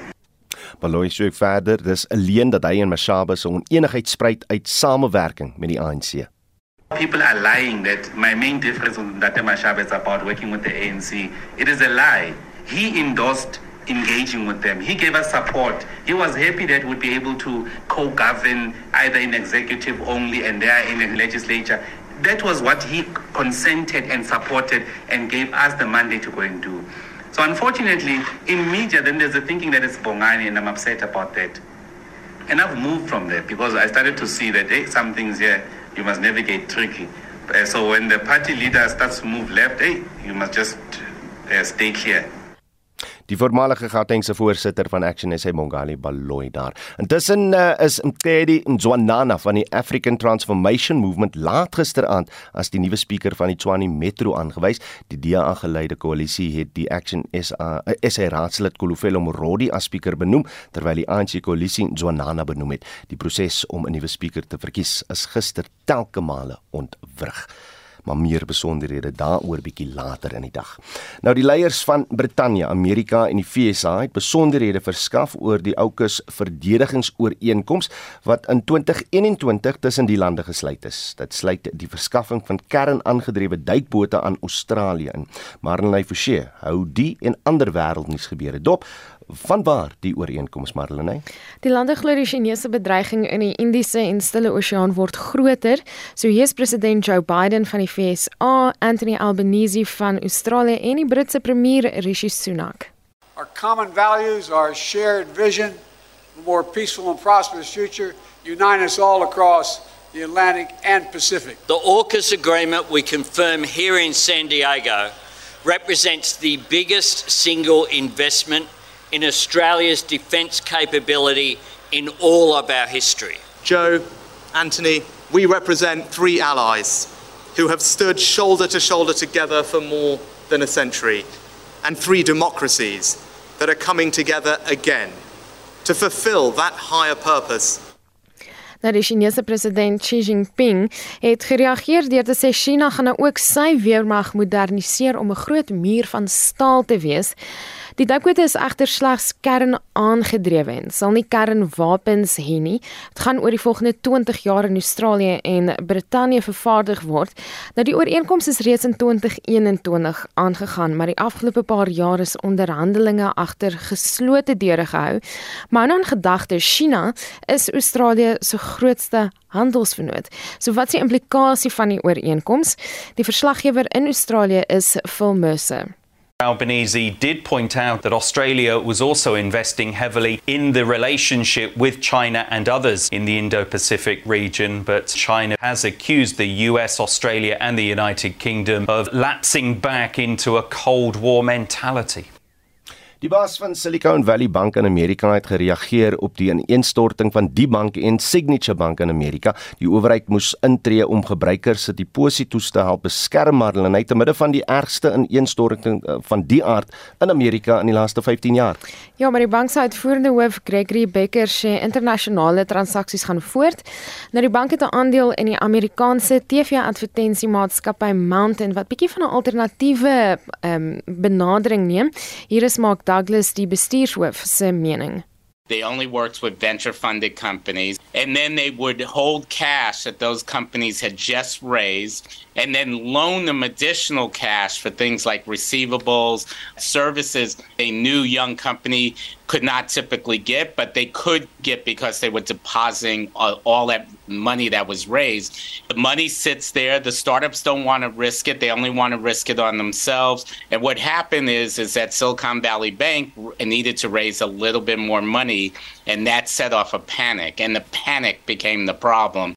Baloyi sê verder dis alleen dat hy en Mashaba se onenigheid spruit uit samewerking met die ANC. People are lying that my main difference with Ndate Mashaba is about working with the ANC. It is a lie. He endorsed engaging with them. He gave us support. He was happy that we'd be able to co-govern either in executive only and there in the legislature. That was what he consented and supported and gave us the mandate to go and do. So unfortunately, in media, then there's a thinking that it's Bongani and I'm upset about that. And I've moved from there because I started to see that hey, some things here you must navigate tricky. Uh, so when the party leader starts to move left, hey, you must just uh, stay clear. Die voormalige Gautengse voorsitter van Action SA Mongali Baloyi daar. Intussen uh, is Mtedi Mzwanana van die African Transformation Movement laat gisteraand as die nuwe spreker van die Tshwane Metro aangewys. Die DA geleide koalisie het die Action SA uh, SA raadslid Kolofelo Morodi as spreker benoem terwyl die ANC koalisie Mzwanana benoem het. Die proses om 'n nuwe spreker te verkies is gister telke male ontwrig maar meer besonderhede daaroor bietjie later in die dag. Nou die leiers van Brittanje, Amerika en die VSA het besonderhede verskaf oor die AUKUS verdedigingsooreenkoms wat in 2021 tussen die lande gesluit is. Dit sluit die verskaffing van kernaangedrewe duikbote aan Australië in. Marlene Forsie hou die en ander wêreldnuus gebeure dop Vanwaar die ooreenkoms Marlene? Die lande glo die Chinese bedreiging in die Indiese en Stille Oseaan word groter. So hier is president Joe Biden van die FSA, Anthony Albanese van Australië en die Britse premier Rishi Sunak. Our common values, our shared vision for a more peaceful and prosperous future unite us all across the Atlantic and Pacific. The AUKUS agreement we confirm here in San Diego represents the biggest single investment in Australia's defence capability in all of our history. Joe, Anthony, we represent three allies who have stood shoulder to shoulder together for more than a century, and three democracies that are coming together again to fulfill that higher purpose Nou die Chinese president Xi Jinping het gereageer deur te sê China gaan nou ook sy weermag moderniseer om 'n groot muur van staal te wees. Die duikboot is egter slegs kernaangedrewe en sal nie kernwapens hê nie. Dit gaan oor die volgende 20 jaar in Australië en Brittanje vervaardig word. Nou die ooreenkoms is reeds in 2021 aangegaan, maar die afgelope paar jaar is onderhandelinge agter geslote deure gehou. Maar nou in gedagte, China is Australië se grootste handelsvernoot. So wat is die implikasie van die ooreenkoms? Die verslaggewer in Australië is Phil Mercer. Albanese did point out that Australia was also investing heavily in the relationship with China and others in the Indo Pacific region, but China has accused the US, Australia, and the United Kingdom of lapsing back into a Cold War mentality. Die baas van Silicon Valley Bank in Amerika het gereageer op die ineenstorting van die bank en Signature Bank in Amerika. Die owerheid moes intree om gebruikers se deposito's te help beskerm, maar hulle het te midde van die ergste ineenstorting eh, van die aard in Amerika in die laaste 15 jaar. Ja, maar die bank se uitvoerende hoof Gregory Becker sê internasionale transaksies gaan voort. Nou die bank het 'n aandeel in die Amerikaanse TV-advertensiemaatskappy Mountain wat bietjie van 'n alternatiewe ehm um, benadering neem. Hier is Mark Douglas die bestuurshoof se mening. They only worked with venture funded companies. And then they would hold cash that those companies had just raised and then loan them additional cash for things like receivables, services a new young company could not typically get, but they could get because they were depositing uh, all that money that was raised. The money sits there. The startups don't want to risk it. They only want to risk it on themselves. And what happened is, is that Silicon Valley Bank needed to raise a little bit more money, and that set off a panic. And the panic became the problem.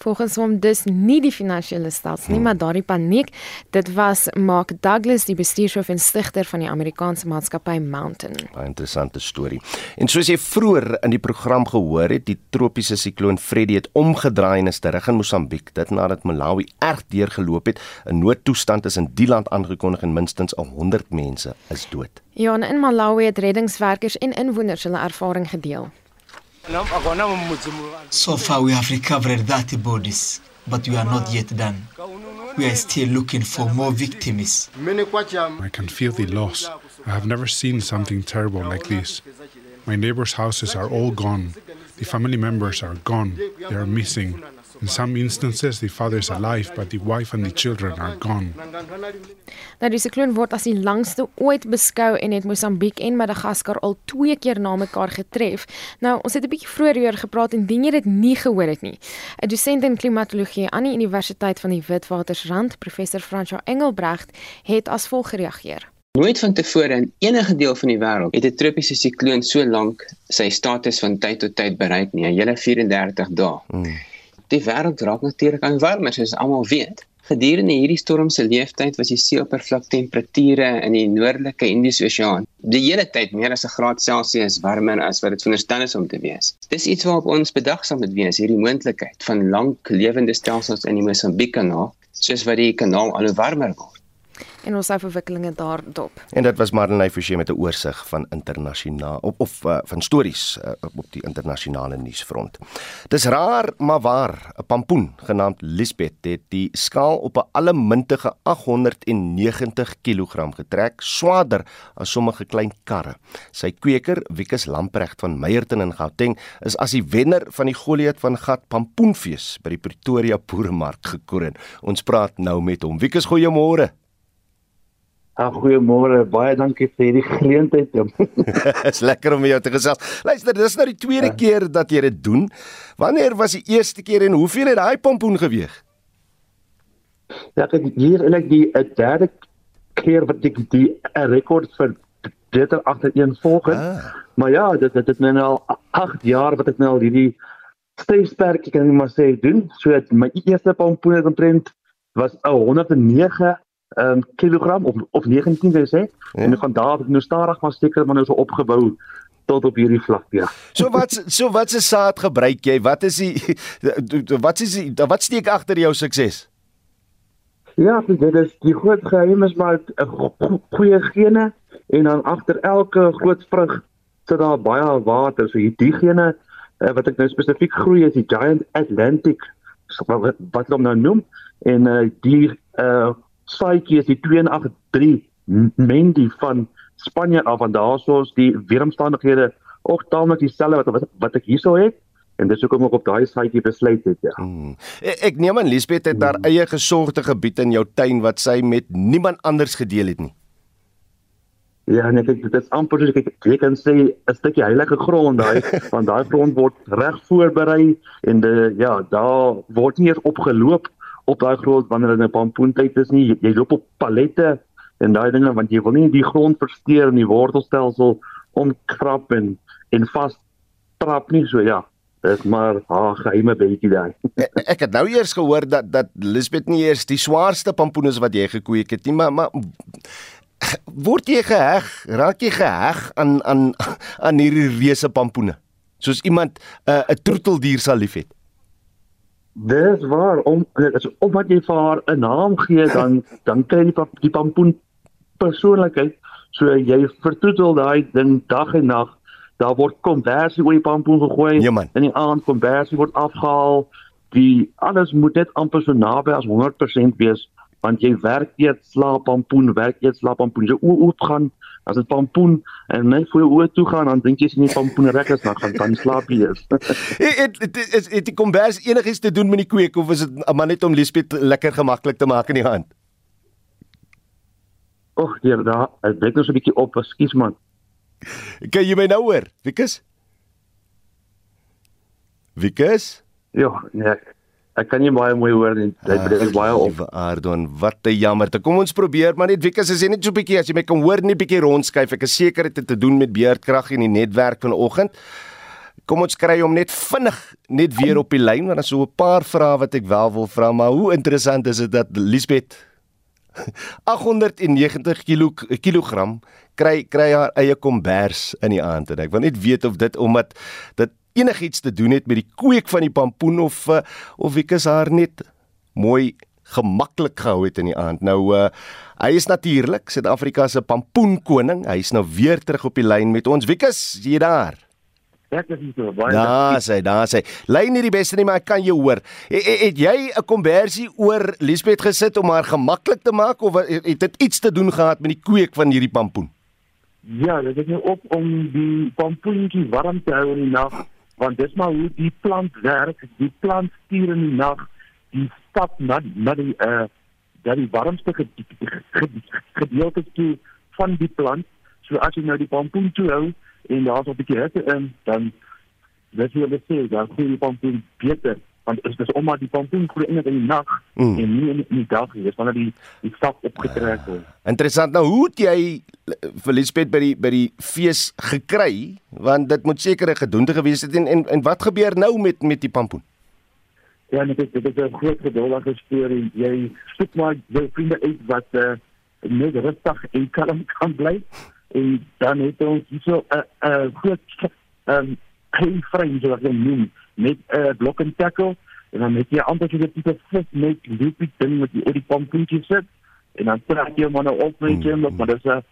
Volgens hom dis nie die finansiële stelsel nie, maar daardie paniek. Dit was Mark Douglas, die bestuurshoof en stigter van die Amerikaanse maatskappy Mountain. 'n Interessante storie. En soos jy vroeër in die program gehoor het, die tropiese sikloon Freddy het omgedraai en is terug in Mosambiek. Dit nadat Malawi erg deurgeloop het. 'n Noodtoestand is in die land aangekondig en minstens 100 mense is dood. Ja, in Malawi het reddingswerkers en inwoners hulle ervaring gedeel. So far, we have recovered 30 bodies, but we are not yet done. We are still looking for more victims. I can feel the loss. I have never seen something terrible like this. My neighbors' houses are all gone. The family members are gone. They are missing. In some instances, the father is alive, but the wife and the children are gone. Nou die sikloon word as die langste ooit beskou en het Mosambiek en Madagaskar al twee keer na mekaar getref. Nou, ons het 'n bietjie vroeër hieroor gepraat en dien jy dit nie gehoor het nie. 'n Dosent in klimatologie aan die Universiteit van die Witwatersrand, professor Fransjo Engelbrecht, het as volg gereageer. Nooit van tevore in enige deel van die wêreld het 'n tropiese sikloon so lank sy status van tyd tot tyd bereik nie, 'n hele 34 dae. Hmm. Die wêreld raak natuurlik aan warmer, soos almal weet. Gedurende hierdie storm se leeftyd was die seeoppervlaktemperature in die noordelike Indiese Oseaan die hele tyd meer as 'n graad Celsius warmer as wat dit veronderstel is om te wees. Dis iets waarop ons bedagsaam moet wees, hierdie moontlikheid van lank lewende stelsels in die Mosambiek-kanaal, soos wat die kanaal al hoe warmer word en ons hou verwikkelinge daarop. En dit was Marlenae Forsie met 'n oorsig van internasionaal of of uh, van stories uh, op die internasionale nuusfront. Dis raar maar waar, 'n pampoen genaamd Lisbeth het die skaal op 'n allemintige 890 kg getrek, swaarder as sommige klein karre. Sy kweker, Wikus Lamprecht van Meyerton in Gauteng, is as die wenner van die Goliath van Gat Pampoenfees by die Pretoria Boeremark gekroon. Ons praat nou met hom. Wikus, goeiemôre. Ah, goeiemôre, baie dankie vir hierdie geleentheid. Dit is lekker om jou te gesels. Luister, dis nou die tweede ja. keer dat jy dit doen. Wanneer was die eerste keer en hoeveel het daai pompoen geweg? Ja, ek hier en ek die uh, derde keer wat ek die uh, rekord vir dit agter een volg. Ah. Maar ja, dit dit het nou al 8 jaar wat ek nou al hierdie streepsperk kan ek maar sê doen. So my eerste pompoen het omtrent was 109 ehm um, kilogram of of 19 wou sê ja. en van daar het nou stadig maar seker maar nou so opgebou tot op hierdie vlak ja. So wat so wat se saad gebruik jy? Wat is die wat is die wat steek agter jou sukses? Ja, dit is die groot geheim is maar 'n goeie gene en dan agter elke groot vrug sit daar baie water. So hierdie gene uh, wat ek nou spesifiek groei is die Giant Atlantic wat wat hom nou noem en uh, die uh, saaitjie is die 283 Mendy van Spanje af en daarsoos die weeromstandighede ook taamlik dieselfde wat, wat wat ek hierso het en dis hoekom ek op daai saaitjie besluit het ja. Hmm. Ek, ek neem aan Liesbeth het daar hmm. eie gesorgde gebied in jou tuin wat sy met niemand anders gedeel het nie. Ja, net ek dit is amper soos ek ek kan sê 'n stukkie heilige grond daai want daai grond word reg voorberei en de, ja, daar word nie eens opgeloop op daai grond wanneer dit 'n pampoentyd is nie. Jy, jy loop op pallette en daai dinge want jy wil nie die grond versteur en die wortelstelsel omkrap en en vas trap nie so ja. Dis maar haar geheime bietjie daai. ek, ek het nou eers gehoor dat dat Lisbeth nie eers die swaarste pampoene wat jy gekweek het nie, maar maar word jy geheg? Raak jy geheg aan aan aan hierdie reuse pampoene? Soos iemand 'n uh, 'n troeteldier sal liefhet. Dis waar om as op wat jy vir haar 'n naam gee dan dan kry die die pampoen persoonlikheid. So jy vertroetel daai ding dag en nag. Daar word konversie oor die pampoen gegooi ja, in die aand konversie word afgehaal. Die alles moet net amper so naby as 100% wees want jy werk eet slaap pampoen werk eet slaap pampoen jy oop gaan as dit pampoen en net voor oë toe gaan dan dink jy sien die pampoen reg is dan gaan dan slaap jy is. het het is het die kombers enigiets te doen met die kweek of is dit maar net om Liesbeth lekker gemaklik te maak in die hand? Och, hier daar, ek weet nou so 'n bietjie op, ekskuus man. Kan jy my nou hoor? Wikus? Wikus? Ja, nee. Ek kan nie baie mooi hoor nie. Dit breek baie op. Ardon, wat 'n jammer. Kom ons probeer, maar net Wieke, as jy net so 'n bietjie as jy my kan hoor, net 'n bietjie rondskuif. Ek is seker dit het te doen met beerdkrag en die netwerk vanoggend. Kom ons kry hom net vinnig net weer op die lyn want daar is so 'n paar vrae wat ek wel wil vra, maar hoe interessant is dit dat Lisbeth 890 kg kilogram kry kry haar eie kombers in die aand en ek wil net weet of dit omdat dit enigiets te doen het met die kweek van die pampoen of uh, of ek is haar net mooi gemaklik gehou het in die aand. Nou uh, hy is natuurlik Suid-Afrika se pampoenkoning. Hy is nou weer terug op die lyn met ons. Wikus, jy daar? Ek is nie so baie. Daar sê, daar sê. Lyn nie die beste nie, maar ek kan jou hoor. Het, het jy 'n konversie oor Liesbeth gesit om haar gemaklik te maak of het dit iets te doen gehad met die kweek van hierdie pampoen? Ja, dit is nou op om die pampoentjie warm te hou in die nag want dis maar hoe die plant werk. Die plant stuur in die nag die stap na na die uh dat die warmste gedeelte toe van die plant. So as jy nou die pompoen toe hou en daar's 'n bietjie hitte in, dan weet jy wat sê, dan sien die pompoen beter want dit is omdat die pompoen groei in die nag mm. en nie in die dag nie. Dis wanneer die die stap opgetrek word. Uh, interessant. Nou hoe het jy vir Lisbeth by die by die fees gekry? Want dit moet seker 'n gedoente gewees het en, en en wat gebeur nou met met die pompoen? Ja, net dit is 'n groot geduldige storie. Jy soek maar jou vriende uit wat uh, net rustig en kalm kan bly en dan het ons hierso 'n 'n groot ehm um, hey vriende wat jy noem met 'n uh, blok en tackle. En dan het jy amper so 'n tipe vis met loopie ding wat jy oor die pompoentjie sit. En dan trek jy hom nou op met jy maar dis 'n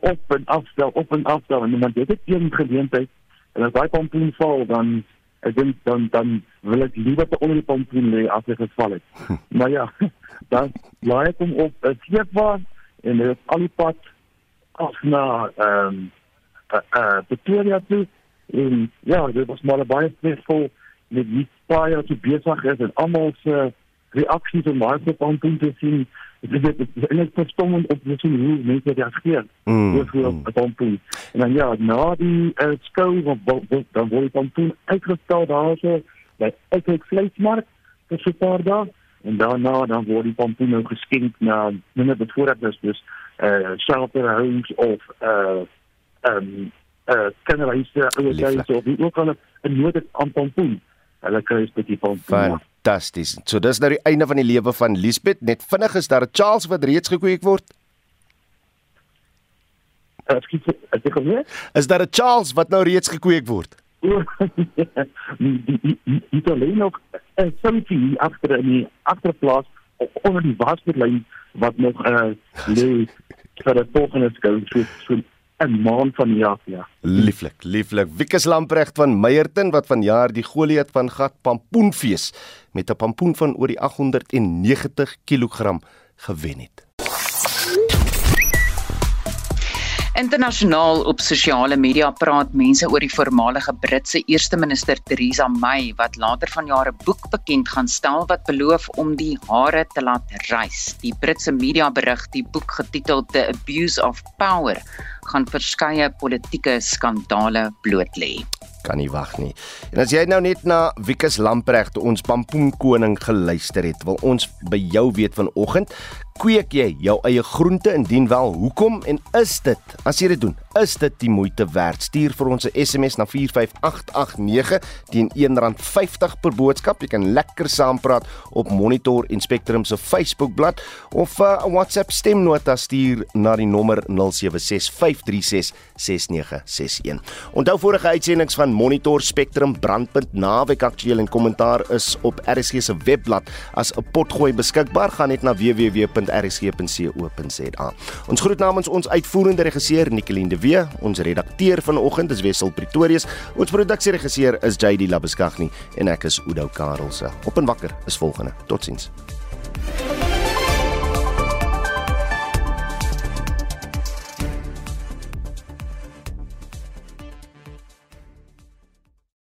op en afstel op en afstel. En dan dit het een geleentheid. En as daai pompoen val dan ek dink dan dan wil ek liewer te onder die pompoen lê as hy geval het. maar ja, dan laai ek hom op 'n sleepwa en dit is al die pad af na ehm um, uh, uh, Pretoria toe. En ja, dit was maar baie stressvol met die paai wat besig is en almal se reaksies en maar se pompoen te sien. Dit is dit is verstommend op sien hoe mense reageer Mm, oor hoe op 'n pompoen. En dan ja, na die uh, skou van dan word die pompoen uitgestel daarso by elke vleismark vir so 'n paar dae. En daarna dan word die pompoen nou geskenk na minder bevoorraad is dus uh shelter homes of uh um uh kinderhuise ouerhuise of wie ook al 'n nood aan pompoen. Hulle kry 'n bietjie pompoen. Fantasties. So dis nou die einde van die lewe van Lisbeth. Net vinnig is daar Charles wat reeds gekweek word. Ekskuus, ek het gehoor. Is daar 'n Charles wat nou reeds gekweek word? die alleen nog 'n something agter in die agterplaas onder die wasmiddellyn wat nog uh, lê vir 'n volgende skou so so 'n maand van jaar ja. Lieflik, lieflik. Wikus Lamprecht van Meyerton wat vanjaar die Goliat van Gat Pampoenfees met 'n pampoen van oor die 890 kg gewen het. Internasionaal op sosiale media praat mense oor die voormalige Britse eerste minister Theresa May wat later vanjaar 'n boek bekend gaan stel wat beloof om die hare te laat rys. Die Britse media berig die boek getiteld The Abuse of Power gaan verskeie politieke skandale bloot lê. Kan nie wag nie. En as jy nou net na Wikus Lamprecht, ons pampoenkoning geluister het, wil ons by jou weet vanoggend, kweek jy jou eie groente. Indien wel hoekom en is dit as jy dit doen is dit die moeite werd? Stuur vir ons 'n SMS na 45889 teen R1.50 per boodskap. Jy kan lekker saampraat op Monitor en Spectrum se Facebookblad of 'n uh, WhatsApp stemnota stuur na die nommer 0765366961 onthou vorige uitsendings van Monitor Spectrum brandpunt naweek aktueel en kommentaar is op RSG se webblad. As 'n potgooi beskikbaar gaan net na www.rsg.co.za ons groet namens ons uitvoerende regisseur Nicoline de Wee, ons redakteur vanoggend is Wessel Pretorius, ons produksieregisseur is JD Labuskaghni en ek is Udo Karelse. Op en wakker is volgende. Totsiens.